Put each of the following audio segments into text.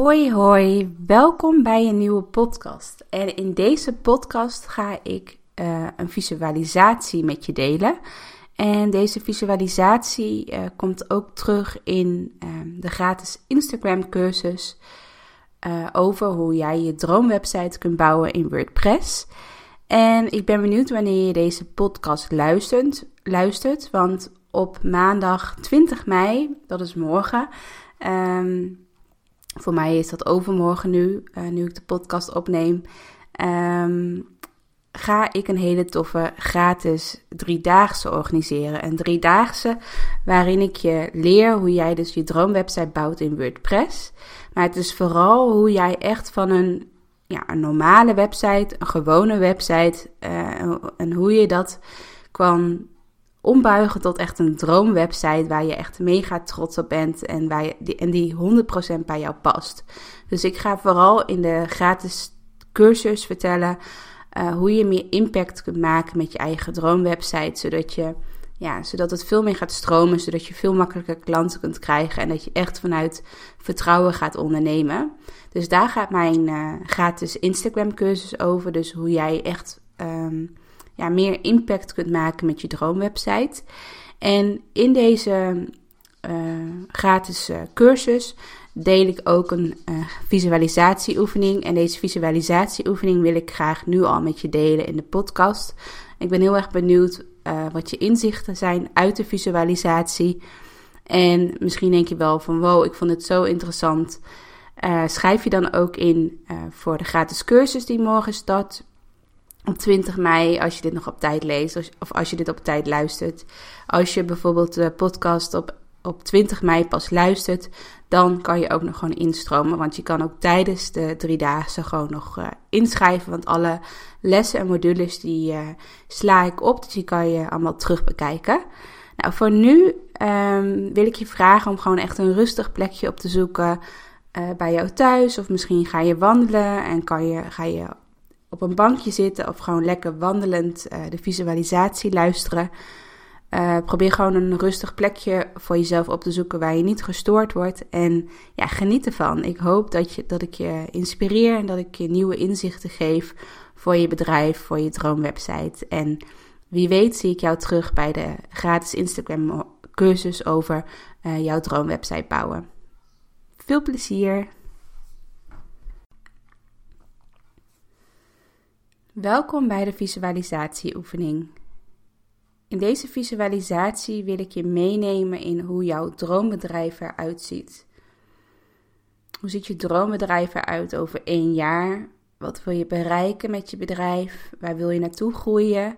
Hoi hoi, welkom bij een nieuwe podcast. En in deze podcast ga ik uh, een visualisatie met je delen. En deze visualisatie uh, komt ook terug in uh, de gratis Instagram cursus uh, over hoe jij je droomwebsite kunt bouwen in WordPress. En ik ben benieuwd wanneer je deze podcast luistert, luistert want op maandag 20 mei, dat is morgen, um, voor mij is dat overmorgen nu, nu ik de podcast opneem, um, ga ik een hele toffe gratis driedaagse organiseren. Een driedaagse waarin ik je leer hoe jij dus je droomwebsite bouwt in WordPress. Maar het is vooral hoe jij echt van een, ja, een normale website, een gewone website, uh, en hoe je dat kan ombuigen tot echt een droomwebsite waar je echt mega trots op bent en, waar je, die, en die 100% bij jou past. Dus ik ga vooral in de gratis cursus vertellen uh, hoe je meer impact kunt maken met je eigen droomwebsite, zodat, je, ja, zodat het veel meer gaat stromen, zodat je veel makkelijker klanten kunt krijgen en dat je echt vanuit vertrouwen gaat ondernemen. Dus daar gaat mijn uh, gratis Instagram cursus over, dus hoe jij echt um, ja, meer impact kunt maken met je droomwebsite. En in deze uh, gratis cursus deel ik ook een uh, visualisatieoefening. En deze visualisatieoefening wil ik graag nu al met je delen in de podcast. Ik ben heel erg benieuwd wat je inzichten zijn uit de visualisatie. En misschien denk je wel van wow, ik vond het zo interessant. Schrijf je dan ook in voor de gratis cursus die morgen start. Op 20 mei, als je dit nog op tijd leest of als je dit op tijd luistert. Als je bijvoorbeeld de podcast op op 20 mei pas luistert, dan kan je ook nog gewoon instromen. Want je kan ook tijdens de drie dagen gewoon nog uh, inschrijven. Want alle lessen en modules die uh, sla ik op. Dus die kan je allemaal terug bekijken. Nou, voor nu um, wil ik je vragen om gewoon echt een rustig plekje op te zoeken. Uh, bij jou thuis. Of misschien ga je wandelen en kan je, ga je op een bankje zitten. Of gewoon lekker wandelend de visualisatie luisteren. Uh, probeer gewoon een rustig plekje voor jezelf op te zoeken waar je niet gestoord wordt. En ja, geniet ervan. Ik hoop dat, je, dat ik je inspireer en dat ik je nieuwe inzichten geef voor je bedrijf, voor je droomwebsite. En wie weet zie ik jou terug bij de gratis Instagram cursus over uh, jouw droomwebsite bouwen. Veel plezier! Welkom bij de visualisatieoefening. In deze visualisatie wil ik je meenemen in hoe jouw droombedrijf eruit ziet. Hoe ziet je droombedrijf eruit over één jaar? Wat wil je bereiken met je bedrijf? Waar wil je naartoe groeien?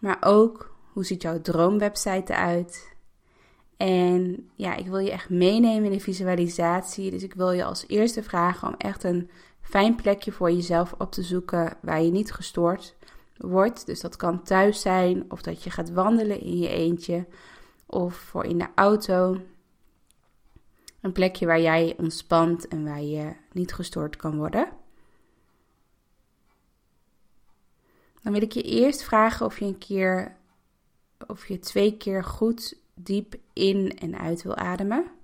Maar ook, hoe ziet jouw droomwebsite eruit? En ja, ik wil je echt meenemen in de visualisatie. Dus ik wil je als eerste vragen om echt een fijn plekje voor jezelf op te zoeken waar je niet gestoord wordt. Dus dat kan thuis zijn of dat je gaat wandelen in je eentje of voor in de auto. Een plekje waar jij ontspant en waar je niet gestoord kan worden. Dan wil ik je eerst vragen of je een keer of je twee keer goed diep in en uit wil ademen.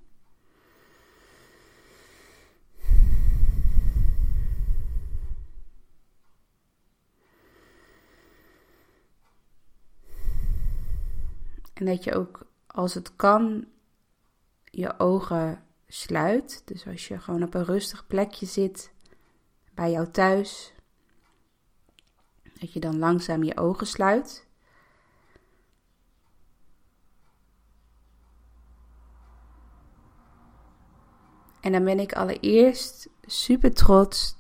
En dat je ook, als het kan, je ogen sluit. Dus als je gewoon op een rustig plekje zit bij jou thuis, dat je dan langzaam je ogen sluit. En dan ben ik allereerst super trots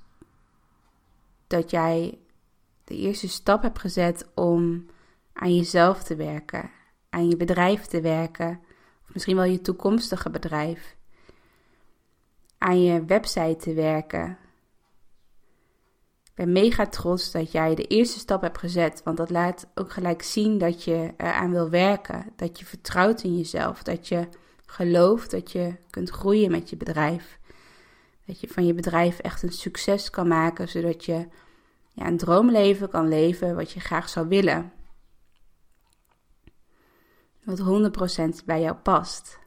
dat jij de eerste stap hebt gezet om aan jezelf te werken aan je bedrijf te werken, of misschien wel je toekomstige bedrijf, aan je website te werken. Ik ben mega trots dat jij de eerste stap hebt gezet, want dat laat ook gelijk zien dat je eraan wil werken, dat je vertrouwt in jezelf, dat je gelooft dat je kunt groeien met je bedrijf. Dat je van je bedrijf echt een succes kan maken, zodat je ja, een droomleven kan leven wat je graag zou willen. Wat 100% bij jou past.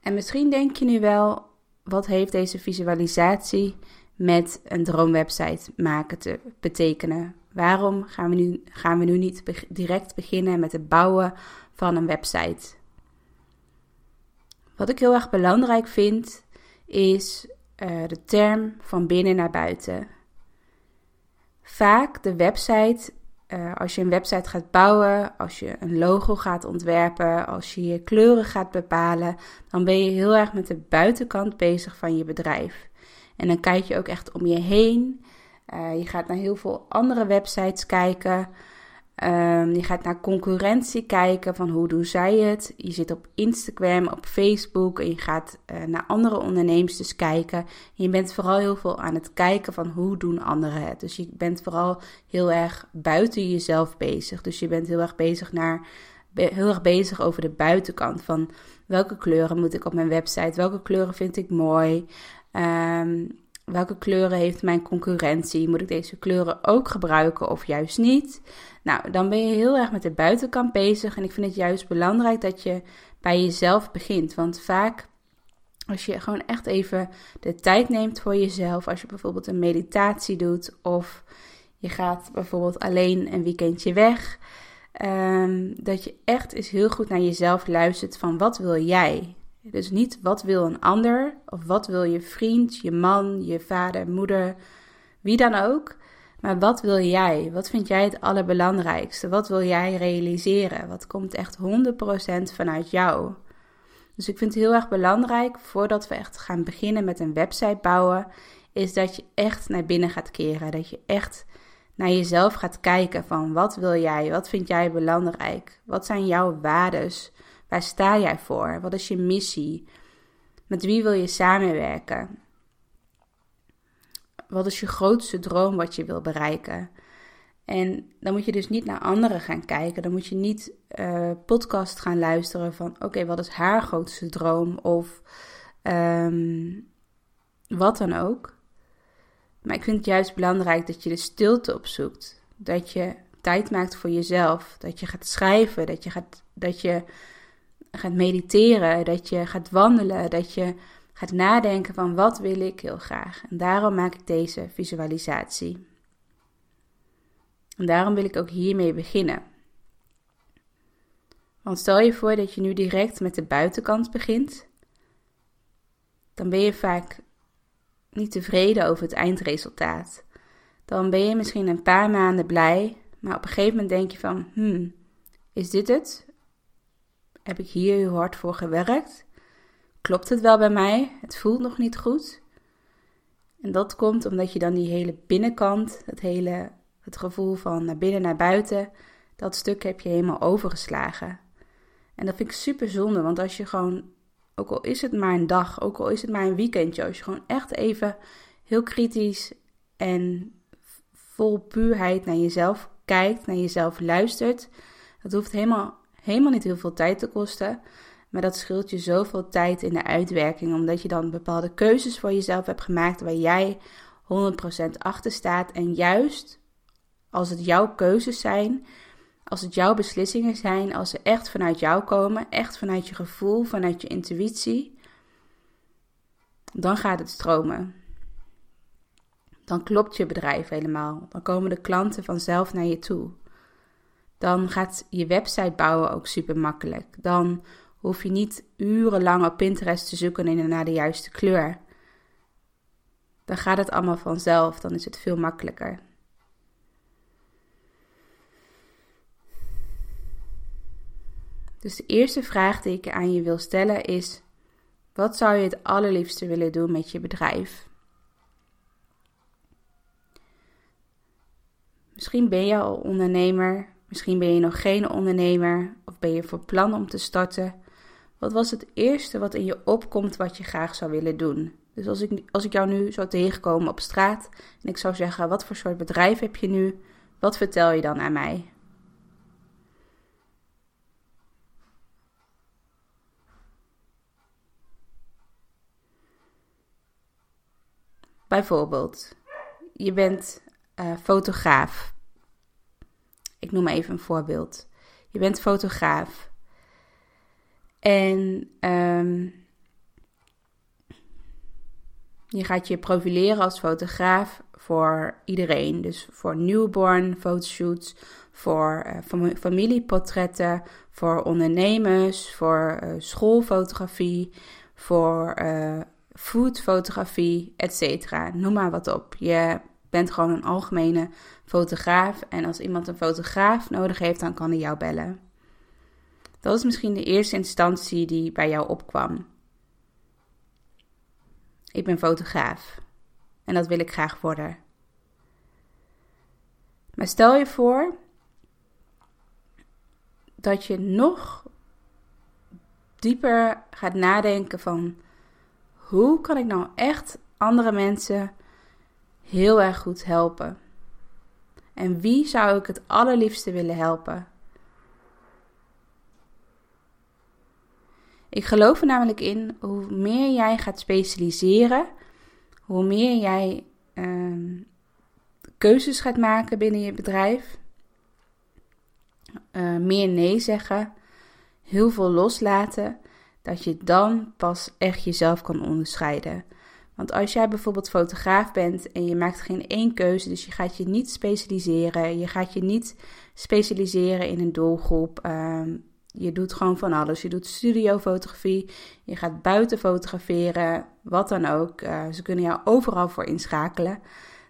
En misschien denk je nu wel, wat heeft deze visualisatie met een droomwebsite maken te betekenen? Waarom gaan we nu, gaan we nu niet direct beginnen met het bouwen van een website? Wat ik heel erg belangrijk vind, is uh, de term van binnen naar buiten. Vaak de website, uh, als je een website gaat bouwen, als je een logo gaat ontwerpen, als je je kleuren gaat bepalen, dan ben je heel erg met de buitenkant bezig van je bedrijf. En dan kijk je ook echt om je heen. Uh, je gaat naar heel veel andere websites kijken. Um, je gaat naar concurrentie kijken van hoe doen zij het. Je zit op Instagram, op Facebook en je gaat uh, naar andere ondernemers dus kijken. En je bent vooral heel veel aan het kijken van hoe doen anderen het. Dus je bent vooral heel erg buiten jezelf bezig. Dus je bent heel erg bezig naar heel erg bezig over de buitenkant van welke kleuren moet ik op mijn website, welke kleuren vind ik mooi. Um, welke kleuren heeft mijn concurrentie? Moet ik deze kleuren ook gebruiken of juist niet? Nou, dan ben je heel erg met de buitenkant bezig. En ik vind het juist belangrijk dat je bij jezelf begint. Want vaak, als je gewoon echt even de tijd neemt voor jezelf, als je bijvoorbeeld een meditatie doet of je gaat bijvoorbeeld alleen een weekendje weg. Um, dat je echt eens heel goed naar jezelf luistert van wat wil jij? Dus niet wat wil een ander of wat wil je vriend, je man, je vader, moeder, wie dan ook. Maar wat wil jij? Wat vind jij het allerbelangrijkste? Wat wil jij realiseren? Wat komt echt 100% vanuit jou? Dus ik vind het heel erg belangrijk, voordat we echt gaan beginnen met een website bouwen, is dat je echt naar binnen gaat keren. Dat je echt naar jezelf gaat kijken van wat wil jij? Wat vind jij belangrijk? Wat zijn jouw waardes? Waar sta jij voor? Wat is je missie? Met wie wil je samenwerken? Wat is je grootste droom wat je wil bereiken? En dan moet je dus niet naar anderen gaan kijken. Dan moet je niet uh, podcast gaan luisteren van oké, wat is haar grootste droom? Of um, wat dan ook. Maar ik vind het juist belangrijk dat je de stilte opzoekt. Dat je tijd maakt voor jezelf. Dat je gaat schrijven. Dat je gaat, dat je gaat mediteren. Dat je gaat wandelen. Dat je gaat nadenken van wat wil ik heel graag. En daarom maak ik deze visualisatie. En daarom wil ik ook hiermee beginnen. Want stel je voor dat je nu direct met de buitenkant begint, dan ben je vaak niet tevreden over het eindresultaat. Dan ben je misschien een paar maanden blij, maar op een gegeven moment denk je van, hmm, is dit het? Heb ik hier heel hard voor gewerkt? klopt het wel bij mij? Het voelt nog niet goed. En dat komt omdat je dan die hele binnenkant, het hele het gevoel van naar binnen naar buiten, dat stuk heb je helemaal overgeslagen. En dat vind ik super zonde, want als je gewoon, ook al is het maar een dag, ook al is het maar een weekendje, als je gewoon echt even heel kritisch en vol puurheid naar jezelf kijkt, naar jezelf luistert, dat hoeft helemaal, helemaal niet heel veel tijd te kosten. Maar dat scheelt je zoveel tijd in de uitwerking, omdat je dan bepaalde keuzes voor jezelf hebt gemaakt waar jij 100% achter staat. En juist als het jouw keuzes zijn, als het jouw beslissingen zijn, als ze echt vanuit jou komen, echt vanuit je gevoel, vanuit je intuïtie, dan gaat het stromen. Dan klopt je bedrijf helemaal. Dan komen de klanten vanzelf naar je toe. Dan gaat je website bouwen ook super makkelijk. Dan hoef je niet urenlang op Pinterest te zoeken naar de juiste kleur. Dan gaat het allemaal vanzelf, dan is het veel makkelijker. Dus de eerste vraag die ik aan je wil stellen is: wat zou je het allerliefste willen doen met je bedrijf? Misschien ben je al ondernemer, misschien ben je nog geen ondernemer of ben je voor plan om te starten. Wat was het eerste wat in je opkomt wat je graag zou willen doen? Dus als ik, als ik jou nu zou tegenkomen op straat en ik zou zeggen: Wat voor soort bedrijf heb je nu? Wat vertel je dan aan mij? Bijvoorbeeld, je bent uh, fotograaf. Ik noem even een voorbeeld. Je bent fotograaf. En um, je gaat je profileren als fotograaf voor iedereen. Dus voor newborn fotoshoots, voor uh, familieportretten, voor ondernemers, voor uh, schoolfotografie, voor uh, foodfotografie, etc. Noem maar wat op. Je bent gewoon een algemene fotograaf en als iemand een fotograaf nodig heeft, dan kan hij jou bellen. Dat is misschien de eerste instantie die bij jou opkwam. Ik ben fotograaf en dat wil ik graag worden. Maar stel je voor dat je nog dieper gaat nadenken van hoe kan ik nou echt andere mensen heel erg goed helpen? En wie zou ik het allerliefste willen helpen? Ik geloof er namelijk in, hoe meer jij gaat specialiseren, hoe meer jij uh, keuzes gaat maken binnen je bedrijf, uh, meer nee zeggen, heel veel loslaten, dat je dan pas echt jezelf kan onderscheiden. Want als jij bijvoorbeeld fotograaf bent en je maakt geen één keuze, dus je gaat je niet specialiseren, je gaat je niet specialiseren in een doelgroep, uh, je doet gewoon van alles. Je doet studiofotografie, je gaat buiten fotograferen, wat dan ook. Uh, ze kunnen jou overal voor inschakelen.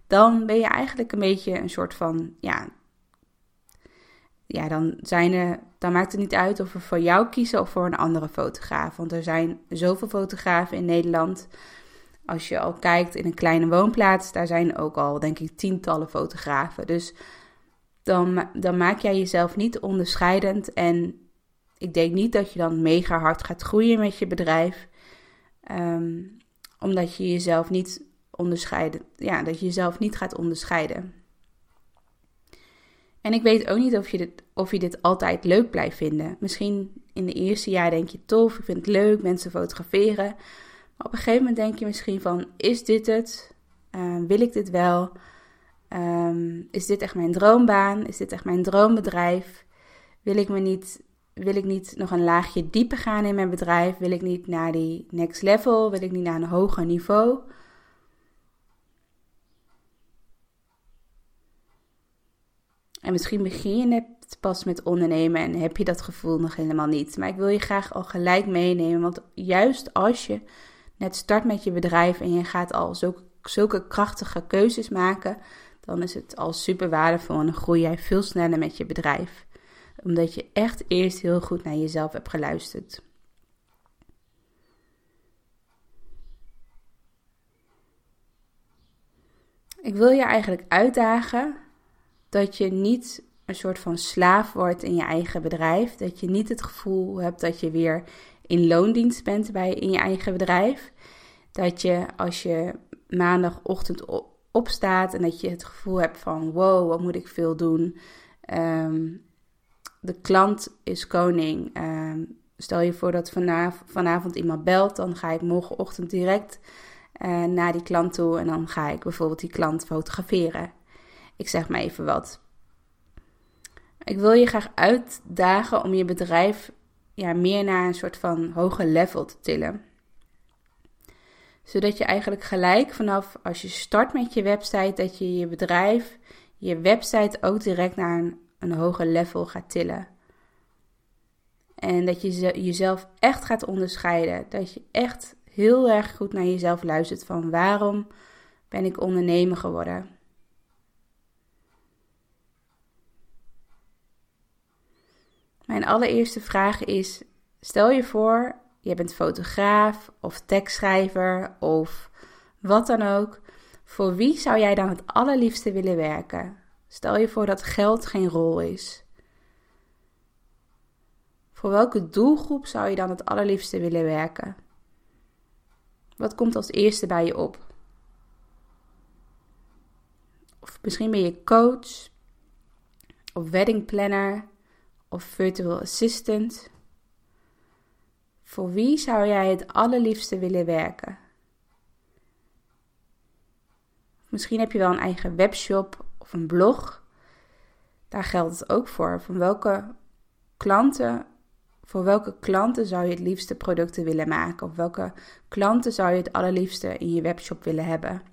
Dan ben je eigenlijk een beetje een soort van, ja, ja dan, zijn er, dan maakt het niet uit of we voor jou kiezen of voor een andere fotograaf. Want er zijn zoveel fotografen in Nederland. Als je al kijkt in een kleine woonplaats, daar zijn ook al, denk ik, tientallen fotografen. Dus dan, dan maak jij jezelf niet onderscheidend en ik denk niet dat je dan mega hard gaat groeien met je bedrijf. Ehm, omdat je jezelf niet onderscheiden. Ja, dat je jezelf niet gaat onderscheiden. En ik weet ook niet of je, dit, of je dit altijd leuk blijft vinden. Misschien in de eerste jaar denk je tof, ik vind het leuk, mensen fotograferen. Maar op een gegeven moment denk je misschien van, is dit het? Uh, wil ik dit wel? Ehm, is dit echt mijn droombaan? Is dit echt mijn droombedrijf? Wil ik me niet wil ik niet nog een laagje dieper gaan in mijn bedrijf? Wil ik niet naar die next level? Wil ik niet naar een hoger niveau? En misschien begin je net pas met ondernemen en heb je dat gevoel nog helemaal niet. Maar ik wil je graag al gelijk meenemen, want juist als je net start met je bedrijf en je gaat al zulke, zulke krachtige keuzes maken, dan is het al super waardevol en dan groei jij veel sneller met je bedrijf omdat je echt eerst heel goed naar jezelf hebt geluisterd. Ik wil je eigenlijk uitdagen dat je niet een soort van slaaf wordt in je eigen bedrijf. Dat je niet het gevoel hebt dat je weer in loondienst bent bij, in je eigen bedrijf. Dat je als je maandagochtend opstaat en dat je het gevoel hebt van wow, wat moet ik veel doen. Um, de klant is koning. Ehm, stel je voor dat vanavond, iemand belt, dan ga ik morgenochtend direct uh, naar die klant toe en dan ga ik bijvoorbeeld die klant fotograferen. Ik zeg maar even wat. Ik wil je graag uitdagen om je bedrijf ja, meer naar een soort van hoger level te tillen. Zodat je eigenlijk gelijk vanaf als je start met je website, dat je je bedrijf, je website ook direct naar een een hoger level gaat tillen. En dat je jezelf echt gaat onderscheiden. Dat je echt heel erg goed naar jezelf luistert van waarom ben ik ondernemer geworden. Mijn allereerste vraag is: stel je voor, je bent fotograaf of tekstschrijver of wat dan ook. Voor wie zou jij dan het allerliefste willen werken? Stel je voor dat geld geen rol is. Voor welke doelgroep zou je dan het allerliefste willen werken? Wat komt als eerste bij je op? Of misschien ben je coach, of wedding planner, of virtual assistant. Voor wie zou jij het allerliefste willen werken? Misschien heb je wel een eigen webshop of een blog. Daar geldt het ook voor. Van welke klanten, voor welke klanten zou je het liefste producten willen maken? Of welke klanten zou je het allerliefste in je webshop willen hebben?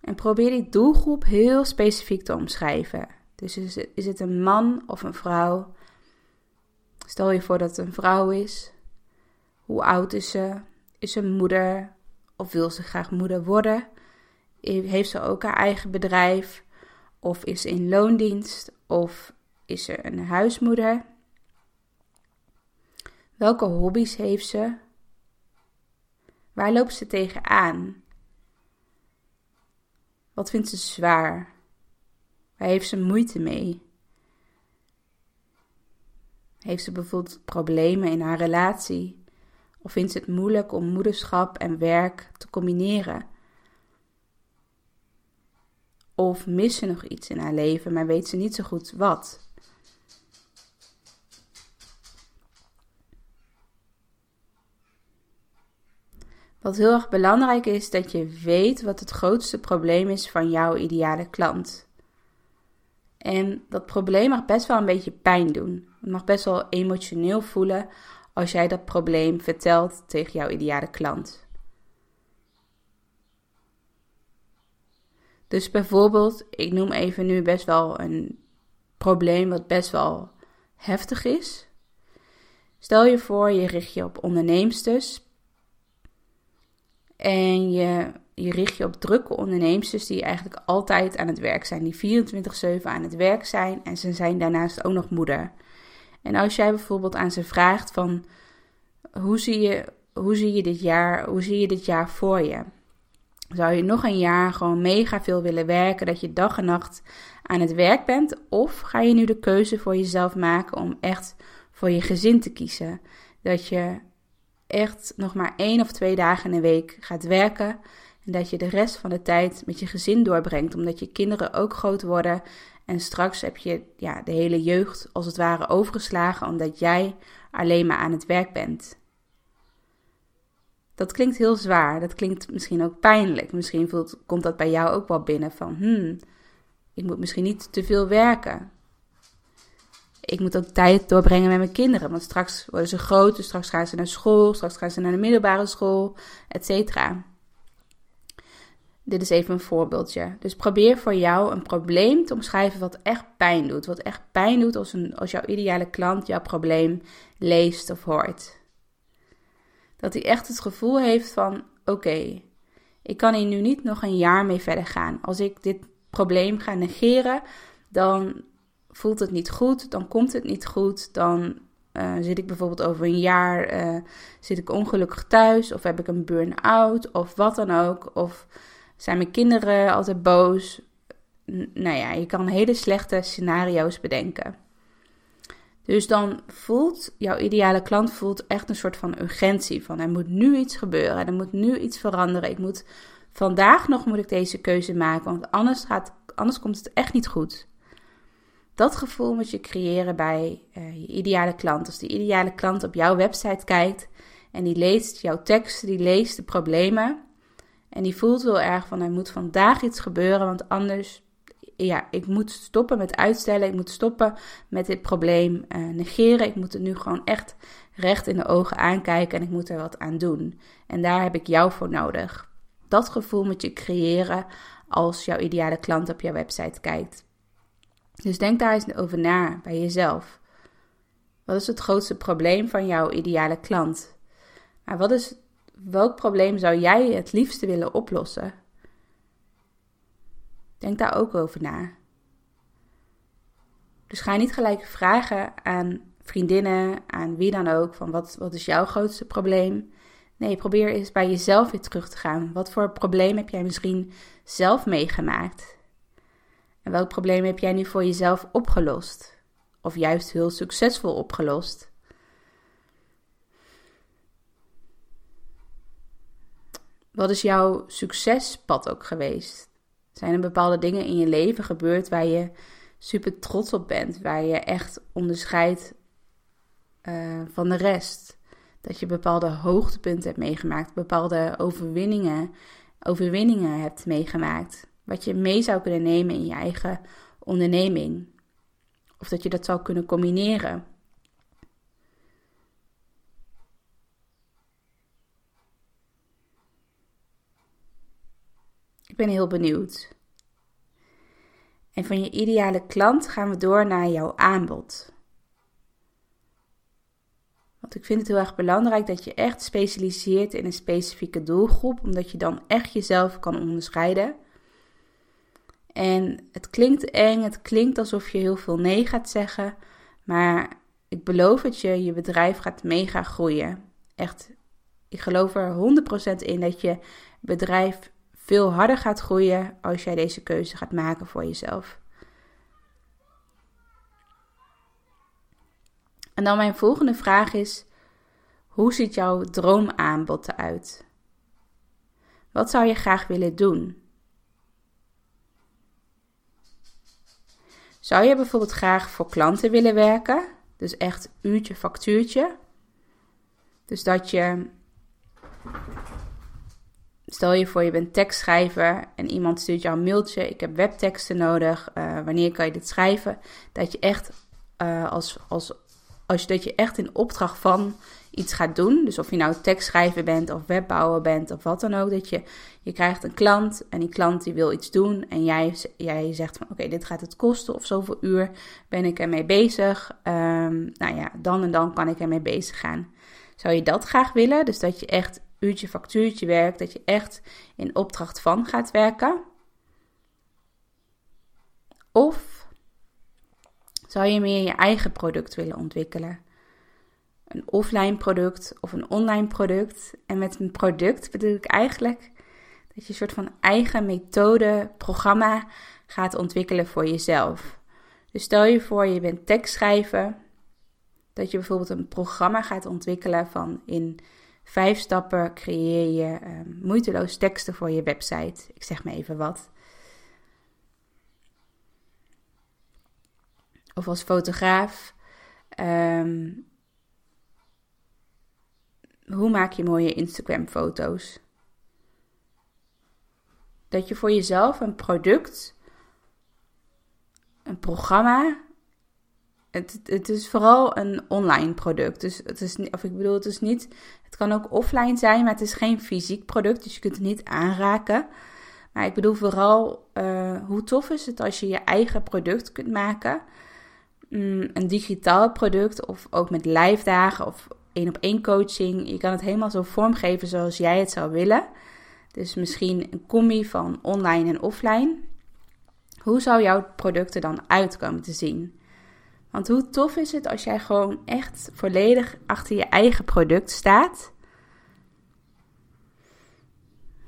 En probeer die doelgroep heel specifiek te omschrijven. Dus is het, een man of een vrouw? Stel je voor dat het een vrouw is. Hoe oud is ze? Is ze moeder? Of wil ze graag moeder worden? Heeft ze ook haar eigen bedrijf? Of is ze in loondienst? Of is ze een huismoeder? Welke hobby's heeft ze? Waar loopt ze tegenaan? Wat vindt ze zwaar? Waar heeft ze moeite mee? Heeft ze bijvoorbeeld problemen in haar relatie? Of vindt ze het moeilijk om moederschap en werk te combineren? Of mist ze nog iets in haar leven, maar weet ze niet zo goed wat? Wat heel erg belangrijk is, dat je weet wat het grootste probleem is van jouw ideale klant. En dat probleem mag best wel een beetje pijn doen. Het mag best wel emotioneel voelen als jij dat probleem vertelt tegen jouw ideale klant. Dus bijvoorbeeld, ik noem even nu best wel een probleem wat best wel heftig is. Stel je voor, je richt je op onderneemsters en je, je richt je op drukke onderneemsters die eigenlijk altijd aan het werk zijn, die 24/7 aan het werk zijn en ze zijn daarnaast ook nog moeder. En als jij bijvoorbeeld aan ze vraagt van hoe zie je, hoe zie je dit jaar, hoe zie je dit jaar voor je? Zou je nog een jaar gewoon mega veel willen werken, dat je dag en nacht aan het werk bent? Of ga je nu de keuze voor jezelf maken om echt voor je gezin te kiezen? Dat je echt nog maar één of twee dagen in de week gaat werken. En dat je de rest van de tijd met je gezin doorbrengt, omdat je kinderen ook groot worden. En straks heb je ja, de hele jeugd als het ware overgeslagen, omdat jij alleen maar aan het werk bent. Dat klinkt heel zwaar, dat klinkt misschien ook pijnlijk. Misschien voelt, komt dat bij jou ook wel binnen van, hmm, ik moet misschien niet te veel werken ik moet ook tijd doorbrengen met mijn kinderen. Want straks worden ze groot, dus straks gaan ze naar school, straks gaan ze naar de middelbare school, et cetera. Dit is even een voorbeeldje. Dus probeer voor jou een probleem te omschrijven wat echt pijn doet. Wat echt pijn doet als, een, als jouw ideale klant jouw probleem leest of hoort. Dat hij echt het gevoel heeft van: oké, ik kan hier nu niet nog een jaar mee verder gaan. Als ik dit probleem ga negeren, dan voelt het niet goed, dan komt het niet goed, dan uh, zit ik bijvoorbeeld over een jaar uh, zit ik ongelukkig thuis of heb ik een burn-out of wat dan ook of zijn mijn kinderen altijd boos. nou ja, je kan hele slechte scenario's bedenken. Dus dan voelt jouw ideale klant voelt echt een soort van urgentie van er moet nu iets gebeuren, er moet nu iets veranderen. Ik moet vandaag nog moet ik deze keuze maken, want anders gaat anders komt het echt niet goed. Dat gevoel moet je creëren bij uh, je ideale klant. Als de ideale klant op jouw website kijkt en die leest jouw tekst, die leest de problemen. En die voelt heel erg van er moet vandaag iets gebeuren, want anders, ja, ik moet stoppen met uitstellen. Ik moet stoppen met dit probleem uh, negeren. Ik moet het nu gewoon echt recht in de ogen aankijken en ik moet er wat aan doen. En daar heb ik jou voor nodig. Dat gevoel moet je creëren als jouw ideale klant op jouw website kijkt. Dus denk daar eens over na bij jezelf. Wat is het grootste probleem van jouw ideale klant? Maar wat is, welk probleem zou jij het liefste willen oplossen? Denk daar ook over na. Dus ga niet gelijk vragen aan vriendinnen, aan wie dan ook, van wat, wat is jouw grootste probleem? Nee, probeer eens bij jezelf weer terug te gaan. Wat voor probleem heb jij misschien zelf meegemaakt? En welk probleem heb jij nu voor jezelf opgelost? Of juist heel succesvol opgelost? Wat is jouw succespad ook geweest? Zijn er bepaalde dingen in je leven gebeurd waar je super trots op bent, waar je echt onderscheidt uh, van de rest? Dat je bepaalde hoogtepunten hebt meegemaakt, bepaalde overwinningen, overwinningen hebt meegemaakt, wat je mee zou kunnen nemen in je eigen onderneming. Of dat je dat zou kunnen combineren. Ik ben heel benieuwd. En van je ideale klant gaan we door naar jouw aanbod. Want ik vind het heel erg belangrijk dat je echt specialiseert in een specifieke doelgroep, omdat je dan echt jezelf kan onderscheiden. En het klinkt eng, het klinkt alsof je heel veel nee gaat zeggen, maar ik beloof het je, je bedrijf gaat mega groeien. Echt, ik geloof er 100% in dat je bedrijf veel harder gaat groeien als jij deze keuze gaat maken voor jezelf. En dan mijn volgende vraag is: hoe ziet jouw droomaanbod eruit? Wat zou je graag willen doen? Zou je bijvoorbeeld graag voor klanten willen werken? Dus echt uurtje factuurtje. Dus dat je Stel je voor, je bent tekstschrijver en iemand stuurt jou een mailtje. Ik heb webteksten nodig. Uh, wanneer kan je dit schrijven? Dat je echt uh, als, als, als dat je echt in opdracht van iets gaat doen. Dus of je nou tekstschrijver bent of webbouwer bent of wat dan ook. Dat je, je krijgt een klant en die klant die wil iets doen. En jij, jij zegt van oké, dit gaat het kosten of zoveel uur ben ik ermee bezig. Um, nou ja, dan en dan kan ik ermee bezig gaan. Zou je dat graag willen? Dus dat je echt uurtje factuurtje werkt, dat je echt in opdracht van gaat werken? Of zou je meer je eigen product willen ontwikkelen? Een offline product of een online product. En met een product bedoel ik eigenlijk dat je een soort van eigen methode, programma gaat ontwikkelen voor jezelf. Dus stel je voor, je bent tekstschrijver. Dat je bijvoorbeeld een programma gaat ontwikkelen van in vijf stappen creëer je uh, moeiteloos teksten voor je website. Ik zeg maar even wat. Of als fotograaf. Um, hoe maak je mooie Instagram-foto's? Dat je voor jezelf een product, een programma het, het is vooral een online product. Dus het is, of ik bedoel, het is niet, het kan ook offline zijn, maar het is geen fysiek product, dus je kunt het niet aanraken. Maar ik bedoel vooral, uh, hoe tof is het als je je eigen product kunt maken? Mm, een digitaal product of ook met live dagen of één op één coaching. Je kan het helemaal zo vormgeven zoals jij het zou willen. Dus misschien een combi van online en offline. Hoe zou jouw product er dan uitkomen te zien? Want hoe tof is het als jij gewoon echt volledig achter je eigen product staat?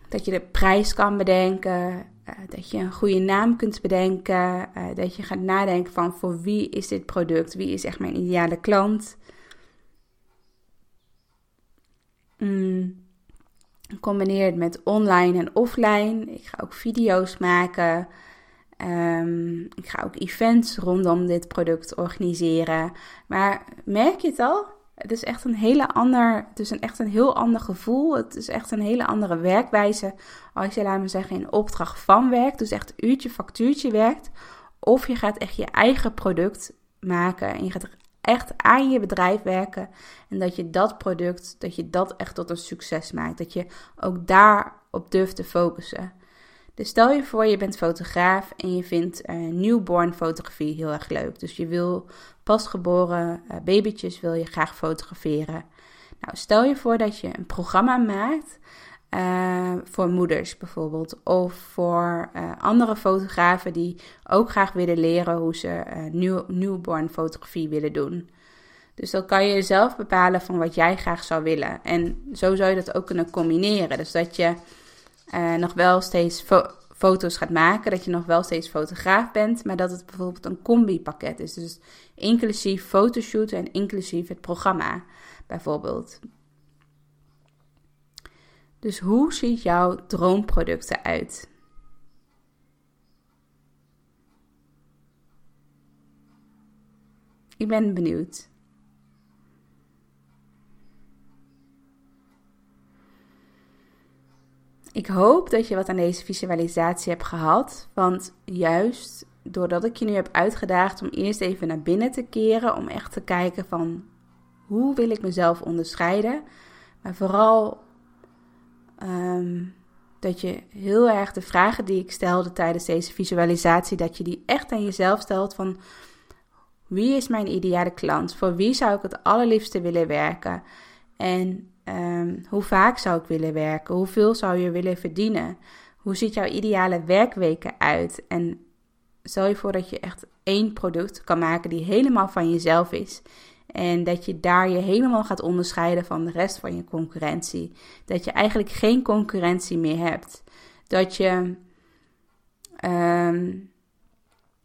Dat je de prijs kan bedenken, uh, dat je een goede naam kunt bedenken, uh, dat je gaat nadenken van voor wie is dit product, wie is echt mijn ideale klant. Mm. Combineer het met online en offline. Ik ga ook video's maken. Um, ik ga ook events rondom dit product organiseren. Maar merk je het al? Het is echt een hele ander, het is een echt een heel ander gevoel. Het is echt een hele andere werkwijze. Als je, laat me zeggen, in opdracht van werkt, dus echt uurtje factuurtje werkt. Of je gaat echt je eigen product maken en je gaat echt aan je bedrijf werken. En dat je dat product, dat je dat echt tot een succes maakt. Dat je ook daarop durft te focussen. Dus stel je voor, je bent fotograaf en je vindt uh, newborn fotografie heel erg leuk. Dus je wil pasgeboren uh, babytjes wil je graag fotograferen. Nou, stel je voor dat je een programma maakt uh, voor moeders bijvoorbeeld. Of voor andere fotografen die ook graag willen leren hoe ze nieuw, newborn fotografie willen doen. Dus dan kan je zelf bepalen van wat jij graag zou willen. En zo zou je dat ook kunnen combineren. Dus dat je uh, nog wel steeds foto's gaat maken, dat je nog wel steeds fotograaf bent, maar dat het bijvoorbeeld een combi-pakket is. Dus inclusief fotoshoot en inclusief het programma, bijvoorbeeld. Dus hoe ziet jouw droomproduct eruit? Ik ben benieuwd. Ik hoop dat je wat aan deze visualisatie hebt gehad. Want juist doordat ik je nu heb uitgedaagd om eerst even naar binnen te keren, om echt te kijken van hoe wil ik mezelf onderscheiden. Maar vooral ehm, dat je heel erg de vragen die ik stelde tijdens deze visualisatie, dat je die echt aan jezelf stelt van wie is mijn ideale klant? Voor wie zou ik het allerliefste willen werken? En Ehm, hoe vaak zou ik willen werken? Hoeveel zou je willen verdienen? Hoe ziet jouw ideale werkweken uit? En stel je voor dat je echt één product kan maken die helemaal van jezelf is. En dat je daar je helemaal gaat onderscheiden van de rest van je concurrentie. Dat je eigenlijk geen concurrentie meer hebt. Dat je um,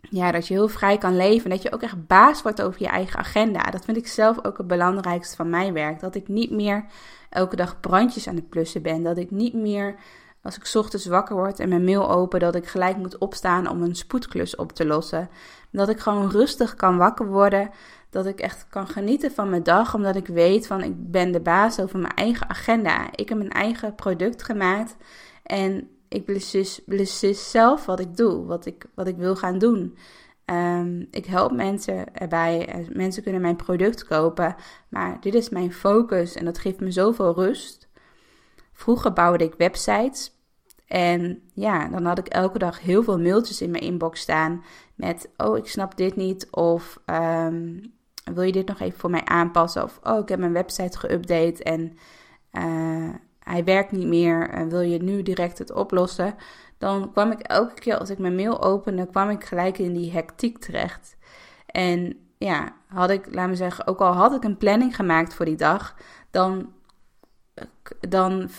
ja, dat je heel vrij kan leven. En dat je ook echt baas wordt over je eigen agenda. Dat vind ik zelf ook het belangrijkste van mijn werk. Dat ik niet meer elke dag brandjes aan het plussen ben. Dat ik niet meer, als ik ochtends wakker word en mijn mail open, dat ik gelijk moet opstaan om een spoedklus op te lossen. Dat ik gewoon rustig kan wakker worden. Dat ik echt kan genieten van mijn dag, omdat ik weet van ik ben de baas over mijn eigen agenda. Ik heb mijn eigen product gemaakt. En ik beslis, zelf wat ik doe, wat ik, wat ik wil gaan doen. Ehm, ik help mensen erbij. Eh, mensen kunnen mijn product kopen. Maar dit is mijn focus en dat geeft me zoveel rust. Vroeger bouwde ik websites. En ja, dan had ik elke dag heel veel mailtjes in mijn inbox staan. Met: Oh, ik snap dit niet. Of ehm, wil je dit nog even voor mij aanpassen? Of oh, ik heb mijn website geüpdate en uh, hij werkt niet meer en wil je nu direct het oplossen, dan kwam ik elke keer als ik mijn mail opende, kwam ik gelijk in die hectiek terecht. En ja, had ik, laat me zeggen, ook al had ik een planning gemaakt voor die dag, dan, dan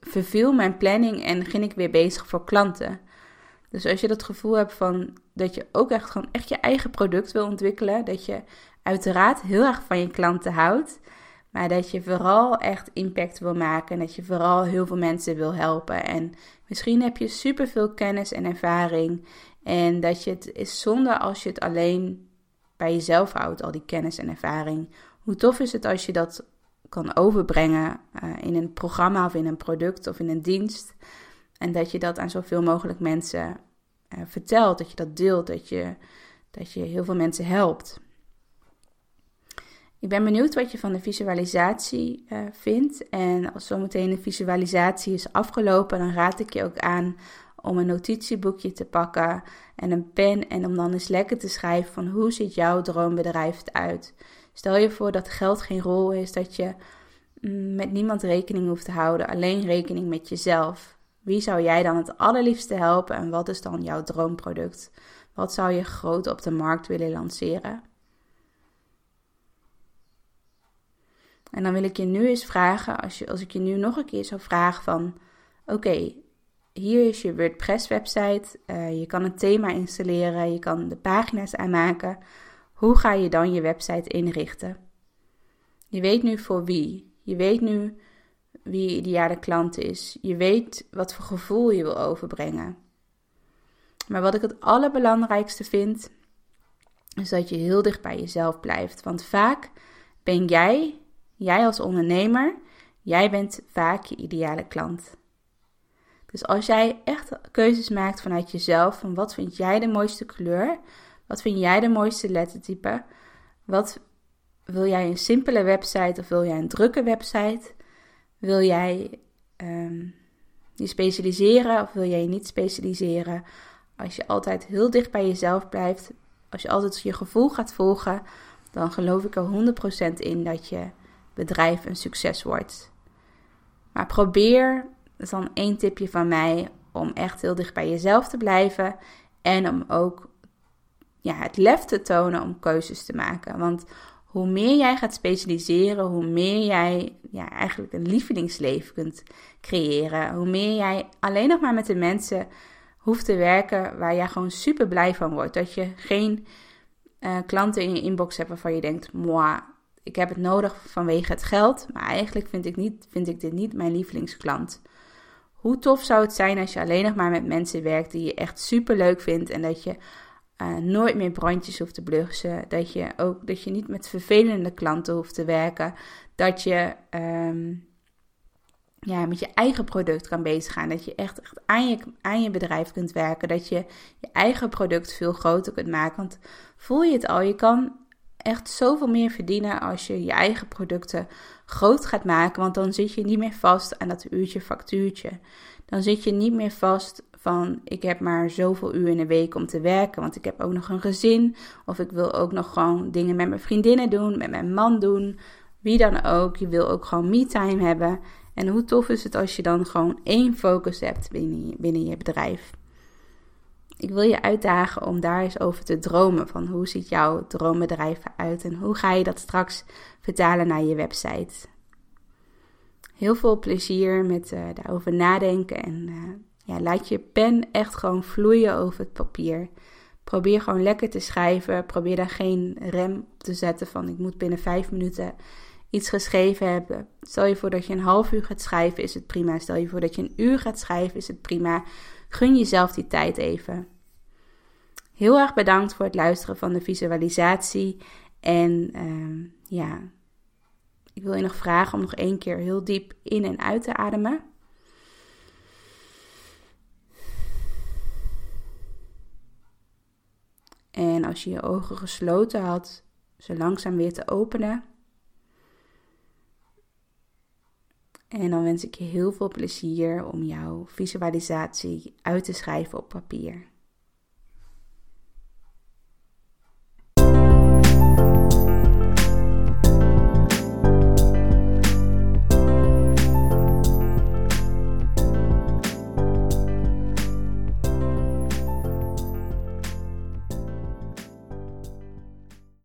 verviel mijn planning en ging ik weer bezig voor klanten. Dus als je dat gevoel hebt van dat je ook echt gewoon echt je eigen product wil ontwikkelen, dat je uiteraard heel erg van je klanten houdt, maar dat je vooral echt impact wil maken. En dat je vooral heel veel mensen wil helpen. En misschien heb je superveel kennis en ervaring. En dat je het is zonde als je het alleen bij jezelf houdt, al die kennis en ervaring. Hoe tof is het als je dat kan overbrengen uh, in een programma of in een product of in een dienst. En dat je dat aan zoveel mogelijk mensen uh, vertelt, dat je dat deelt, dat je, dat je heel veel mensen helpt. Ik ben benieuwd wat je van de visualisatie uh, vindt. En als zometeen de visualisatie is afgelopen, dan raad ik je ook aan om een notitieboekje te pakken en een pen en om dan eens lekker te schrijven van hoe ziet jouw droombedrijf eruit. Stel je voor dat geld geen rol is, dat je mm, met niemand rekening hoeft te houden, alleen rekening met jezelf. Wie zou jij dan het allerliefste helpen en wat is dan jouw droomproduct? Wat zou je groot op de markt willen lanceren? En dan wil ik je nu eens vragen, als, je, als ik je nu nog een keer zou vragen van, oké, hier is je WordPress website, uh, je kan een thema installeren, je kan de pagina's aanmaken. Hoe ga je dan je website inrichten? Je weet nu voor wie, je weet nu wie je ideale klant is, je weet wat voor gevoel je wil overbrengen. Maar wat ik het allerbelangrijkste vind, is dat je heel dicht bij jezelf blijft. Want vaak ben jij Jij als ondernemer, jij bent vaak je ideale klant. Dus als jij echt keuzes maakt vanuit jezelf, van wat vind jij de mooiste kleur, wat vind jij de mooiste lettertype, wat wil jij een simpele website of wil jij een drukke website, wil jij um, je specialiseren of wil jij je niet specialiseren, als je altijd heel dicht bij jezelf blijft, als je altijd je gevoel gaat volgen, dan geloof ik er 100% in dat je bedrijf een succes wordt. Maar probeer, dat is dan één tipje van mij, om echt heel dicht bij jezelf te blijven en om ook ja, het lef te tonen om keuzes te maken. Want hoe meer jij gaat specialiseren, hoe meer jij ja, eigenlijk een lievelingsleven kunt creëren. Hoe meer jij alleen nog maar met de mensen hoeft te werken waar jij gewoon super blij van wordt. Dat je geen uh, klanten in je inbox hebt waarvan je denkt, moi, ik heb het nodig vanwege het geld, maar eigenlijk vind ik, niet, vind ik dit niet mijn lievelingsklant. Hoe tof zou het zijn als je alleen nog maar met mensen werkt die je echt super leuk vindt en dat je uh, nooit meer brandjes hoeft te blussen. Dat je ook dat je niet met vervelende klanten hoeft te werken. Dat je um, ja, met je eigen product kan bezig gaan. Dat je echt, echt aan, je, aan je bedrijf kunt werken. Dat je je eigen product veel groter kunt maken. Want voel je het al, je kan echt zoveel meer verdienen als je je eigen producten groot gaat maken. Want dan zit je niet meer vast aan dat uurtje factuurtje. Dan zit je niet meer vast van ik heb maar zoveel uur in de week om te werken, want ik heb ook nog een gezin. Of ik wil ook nog gewoon dingen met mijn vriendinnen doen, met mijn man doen. Wie dan ook. Je wil ook gewoon me-time hebben. En hoe tof is het als je dan gewoon één focus hebt binnen je, binnen je bedrijf. Ik wil je uitdagen om daar eens over te dromen. Van hoe ziet jouw droombedrijf eruit en hoe ga je dat straks vertalen naar je website. Heel veel plezier met uh, daarover nadenken en uh, ja, laat je pen echt gewoon vloeien over het papier. Probeer gewoon lekker te schrijven. Probeer daar geen rem op te zetten van ik moet binnen vijf minuten iets geschreven hebben. Stel je voor dat je een half uur gaat schrijven, is het prima. Stel je voor dat je een uur gaat schrijven, is het prima. Gun jezelf die tijd even. Heel erg bedankt voor het luisteren van de visualisatie. En uh, ja, ik wil je nog vragen om nog één keer heel diep in en uit te ademen. En als je je ogen gesloten had, ze langzaam weer te openen. En dan wens ik je heel veel plezier om jouw visualisatie uit te schrijven op papier.